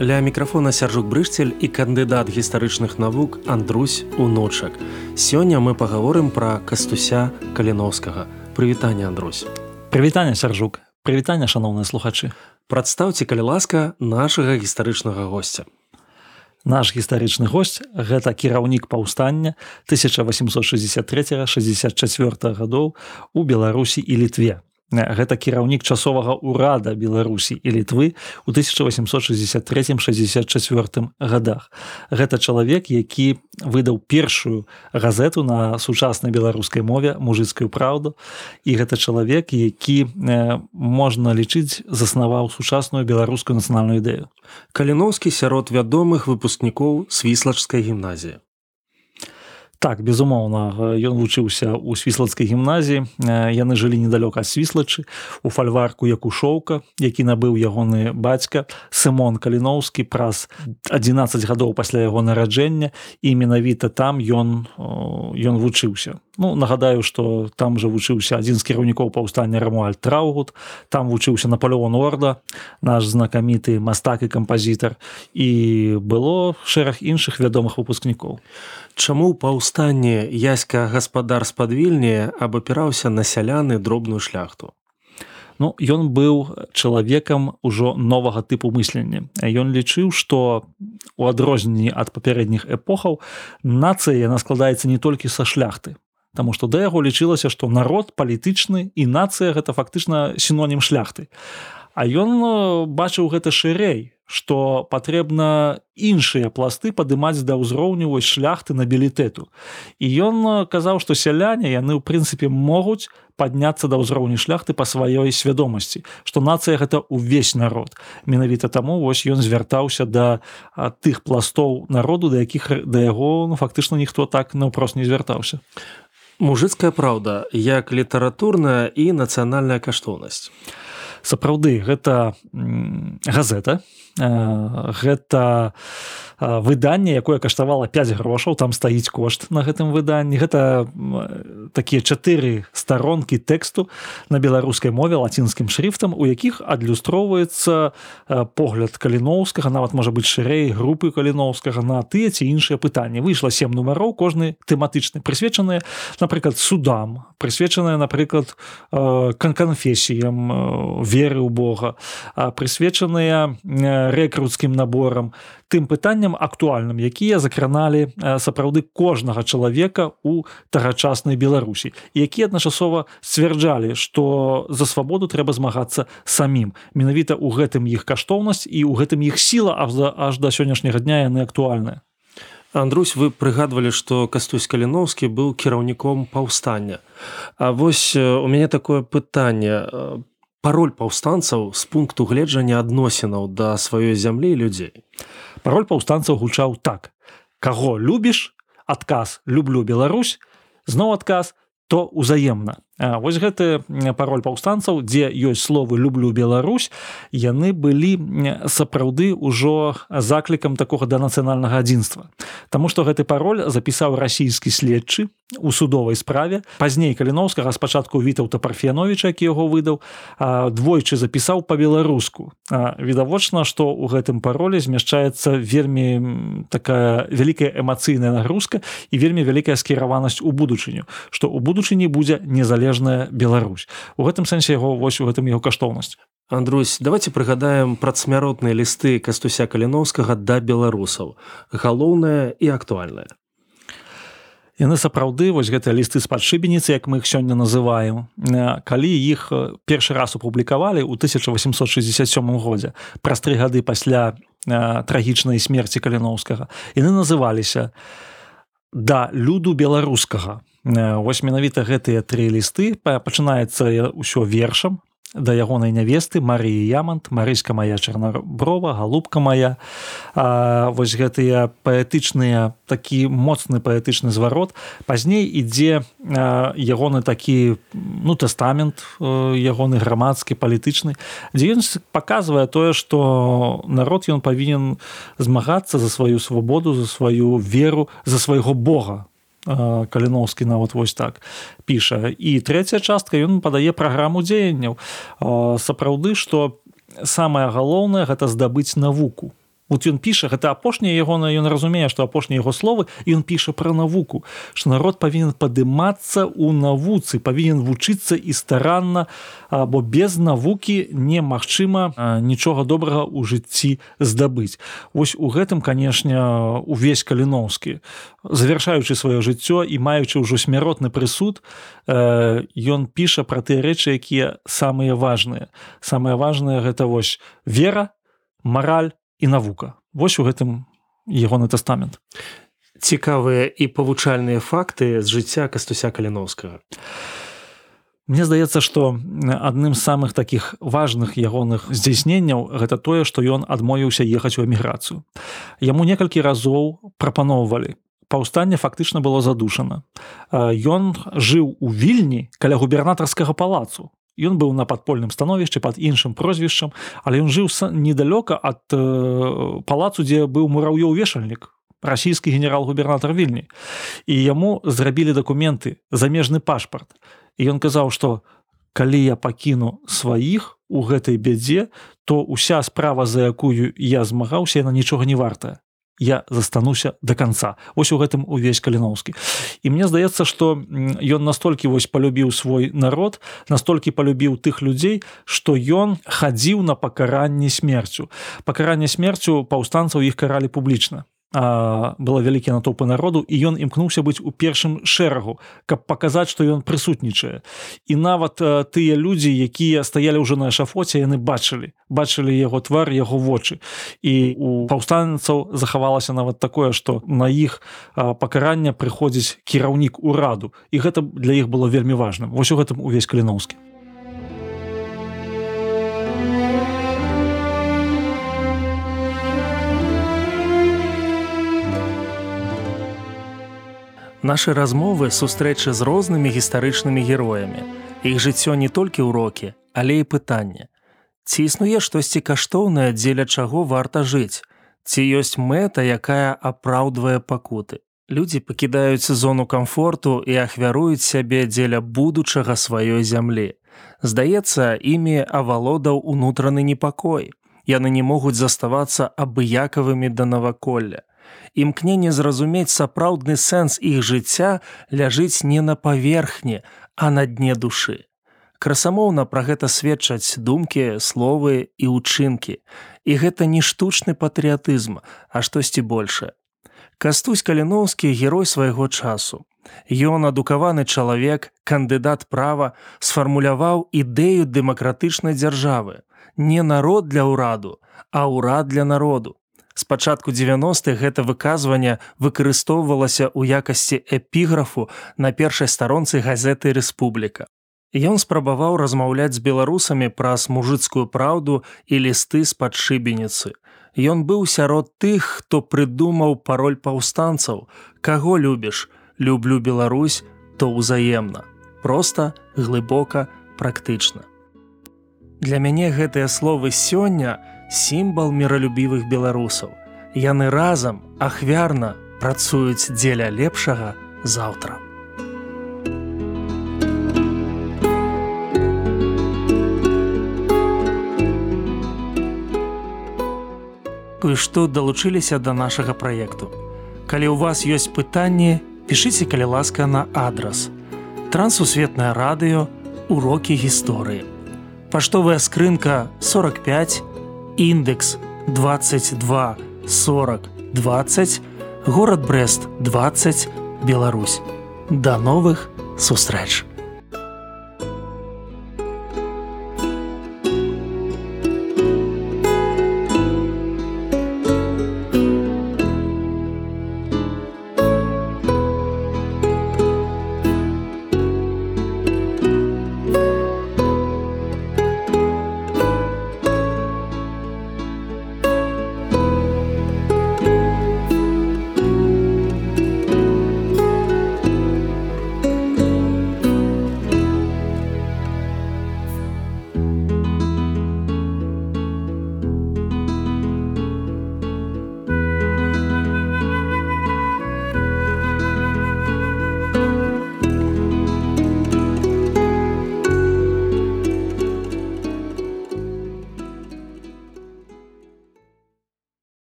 Ля мікрафона сяржук брышцель і кандыдат гістарычных навук Андрусь уночак. Сёння мы пагаворым пра кастуся каліновскага. Прывітанне Андрусь. Прывітанне сяржук, прывітанне шаноўныя слухачы. Прадстаўце калі ласка нашага гістарычнага госця. Наш гістарычны госць гэта кіраўнік паўстання 1863-64 гадоў у Беларусі і літве гэта кіраўнік часовага ўрада беларусі і літвы у 1863-64 годах гэта чалавек які выдаў першую газету на сучаснай беларускай мове мужыцкую праўду і гэта чалавек які можна лічыць заснаваў сучасную беларускую нацыянальную ідэю. Каліновскі сярод вядомых выпускнікоў свіслачскай гімназіі так безумоўна ён вучыўся ў свіслацкай гімназіі. Яны жылі недалёка свіслачы у фальварку якушоўка які набыў ягоны бацька сымон каліноўскі праз 11 гадоў пасля яго нараджэння. І менавіта там ён ён вучыўся Ну нагадаю что там жа вучыўся адзін з кіраўнікоў паўстання рамуаль траугут там вучыўся наполеон орда наш знакаміты мастак і кампазітар. І было шэраг іншых вядомых выпускнікоў. Чаму паўстанне яська гаспадар спадвільні абапіраўся на сяляны дробную шляхту? Ну, ён быў чалавекам ужо новага тыпу мыслення. Ён лічыў, што у адрозненні ад папярэдніх эпохаў нацыя яна складаецца не толькі са шляхты, Таму што да яго лічылася, што народ палітычны і нацыя гэта фактычна сінонім шляхты. А ён э, бачыў гэта шырэй, што патрэбна іншыя пласты падымаць да ўзроўню вось шляхты набілітэту. І ён э, казаў, што сяляне яны ў прынцыпе могуць падняцца да ўзроўню шляхты па сваёй свядомасці, што нацыя гэта ўвесь народ. Менавіта таму вось ён звяртаўся да тых пластоў народу, да якіх да яго ну, фактычна ніхто так наўпрост не звяртаўся мужыцкая праўда як літаратурная і нацыянальная каштоўнасць. Сапраўды гэта газета гэта выданне якое каштавала 5 грошаў там стаіць кошт на гэтым выданні. Гэта такія чатыры старонкі тэксту на беларускай мове лацінскім шрифтам у якіх адлюстроўваецца погляд каліноўскага нават можа быць шырэй групы каліноўскага на тыя ці іншыя пытанні. Выйшла сем нумароў кожны тэматычны прысвечаныя напрыклад судам прысвечаная напрыклад канфесіям веры ў Бога прысвечаныя рэкруцкім наборам. Тым пытанням актуальным якія закраналі сапраўды кожнага чалавека у тагачаснай беларусі які адначасова сцвярджалі што за свабоду трэба змагацца самім. Менавіта ў гэтым іх каштоўнасць і ў гэтым іх сіла аж да аж да сённяшняга дня яны актуальныя. Андрусь вы прыгадвалі што кастусь каліноўскі быў кіраўніком паўстання. А вось у мяне такое пытанне пароль паўстанцаў з пункту гледжання адносінаў да сваёй зямлі людзей. Пароль паўстанцаў гучаў так: Каго любіш, адказ люблю Беларусь, зноў адказ, то ўзаемна. Вось гэты пароль паўстанцаў, дзе ёсць словы люблю Беларусь, яны былі сапраўды ўжо заклікам такога да нацыянальнага адзінства. Таму што гэты пароль запісаў расійскі следчы у судовай справе. Пазней каліноўскага спачатку вітаўта парфеновича, які яго выдаў, двойчы запісаў па-беларуску. Відавочна, што ў гэтым паролі змяшчаецца вельмі такая вялікая эмацыйная нагрузка і вельмі вялікая скіраванасць у будучыню, што ў будучыні будзе незалежна незалежная Беларусь у гэтым сэнсе яго вось у гэтым яго каштоўнасць Андрусь давайте прыгадаем прадсмяротныя лісты кастуся каліновскага да беларусаў галоўнае і актуальнае яны сапраўды вось гэтыя лісты з падшыбеніцы як мы іх сёння называем калі іх першы раз опублікавалі ў 1867 годзе праз тры гады пасля трагічнай смерці каліноўскага яны называліся да люду беларускага Вось менавіта гэтыя тры лісты пачынаецца ўсё вершам да ягонай нявесты Марыі Ямант, Марыська моя чарнаброва, галубка моя. А, вось гэтыя паэтычныя такі моцны паэтычны зварот. Пазней ідзе ягоны такі ну тэстамент ягоны грамадскі палітычны, дзе ён паказвае тое, што народ ён павінен змагацца за сваю свабоду, за сваю веру, за свайго Бога каліноўскі нават вось так піша. І трэцяя частка ён падае праграму дзеянняў. Сапраўды што самае галоўнае гэта здабыць навуку вот ён піша гэта апошняе ягона ён разумее што апошнія яго словы ён піша пра навуку што народ павінен падымацца ў навуцы павінен вучыцца і старанна або без навукі немагчыма нічога добрага ў жыцці здабыць. Вось у гэтым канешне увесь каліноўскі завяршаючы сваё жыццё і маючы ўжо смяротны прысуд ён піша пра тыя рэчы якія самыя важныя. Самае важнае гэта вось вера мараль і навука. Вось у гэтым ягоны тэстамент. Цікавыя і павучальныя факты з жыцця кастуся каліновскага. Мне здаецца што адным з самых таких важных ягоных здзяйсненняў гэта тое што ён адмовіўся ехаць у эміграцыю. Яму некалькі разоў прапаноўвалі. Паўстанне фактычна было задушана. Ён жыў у вільні каля губернатарскага палацу Ён быў на падпольным становішчы пад іншым прозвішчам, але ён жыў недалёка ад э, палацу, дзе быў мураўёў вешальнік расійскі генерал-губернатар вільні. І яму зрабілі дакументы замежны пашпарт. І ён казаў, што калі я пакіну сваіх у гэтай бядзе, то ўся справа, за якую я змагаўся, яна нічога не вартая я застануся до конца. Ось у гэтым увесь каліноўскі і мне здаецца что ён настолькі вось полюбіў свой народ настолькі полюбіў тых людзей что ён хадзіў на пакаранне смерцю. Пакаранне смерцю паўстанцаў іх каралі публічна было вялікія натоўпы народу і ён імкнуўся быць у першым шэрагу каб паказаць што ён прысутнічае. І нават тыя людзі якія стаялі ўжо на эшафоце яны бачылі бачылі яго твар яго вочы. І у паўстанцаў захавалася нават такое што на іх пакарання прыходзіць кіраўнік ураду. І гэта для іх было вельмі важным. Вось у гэтым увесь каліноўскі Нашы размовы сустрэчы з рознымі гістарычнымі героямі. Іх жыццё не толькі ўрокі, але і пытанне. Ці існуе штосьці каштоўнае, дзеля чаго варта жыць? Ці ёсць мэта, якая апраўдвае пакуты. Людзі пакідаюць зону камфорту і ахвяруюць сябе дзеля будучага сваёй зямлі. Здаецца, імі авалодаў унутраны непакой. Яны не могуць заставацца абыякавымі да наваколля імкненне зразумець сапраўдны сэнс іх жыцця ляжыць не на паверхні, а на дне душы. Красамоўна пра гэта сведчаць думкі, словы і ўчынкі. І гэта не штучны патрыятызм, а штосьці большее. Кастусь каліноўскі герой свайго часу. Ён адукаваны чалавек, кандыдат права сфармуляваў ідэю дэмакратычнай дзяржавы, не народ для ўраду, а ўрад для народу спачатку 90-х гэта выказванне выкарыстоўвалася ў якасці эпіграфу на першай старонцы газеты Рэспубліка. Ён спрабаваў размаўляць з беларусамі праз мужыцкую праўду і лісты з-пад шыбеніцы. Ён быў сярод тых, хто прыдумаў пароль паўстанцаў: Каго любіш, люблю Беларусь, то ўзаемна. Проста, глыбока, практычна. Для мяне гэтыя словы сёння, сімбал міралюбівых беларусаў. Яны разам ахвярна працуюць дзеля лепшага заўтра. Вы што далучыліся да нашага праекту. Калі ў вас ёсць пытанні, пішыце калі ласка на адрас. Трансусветнае радыё, урокі гісторыі. Паштовая скрынка 45, індекс 22 40 20 город брест 20 Беларусь. До новых сустрэч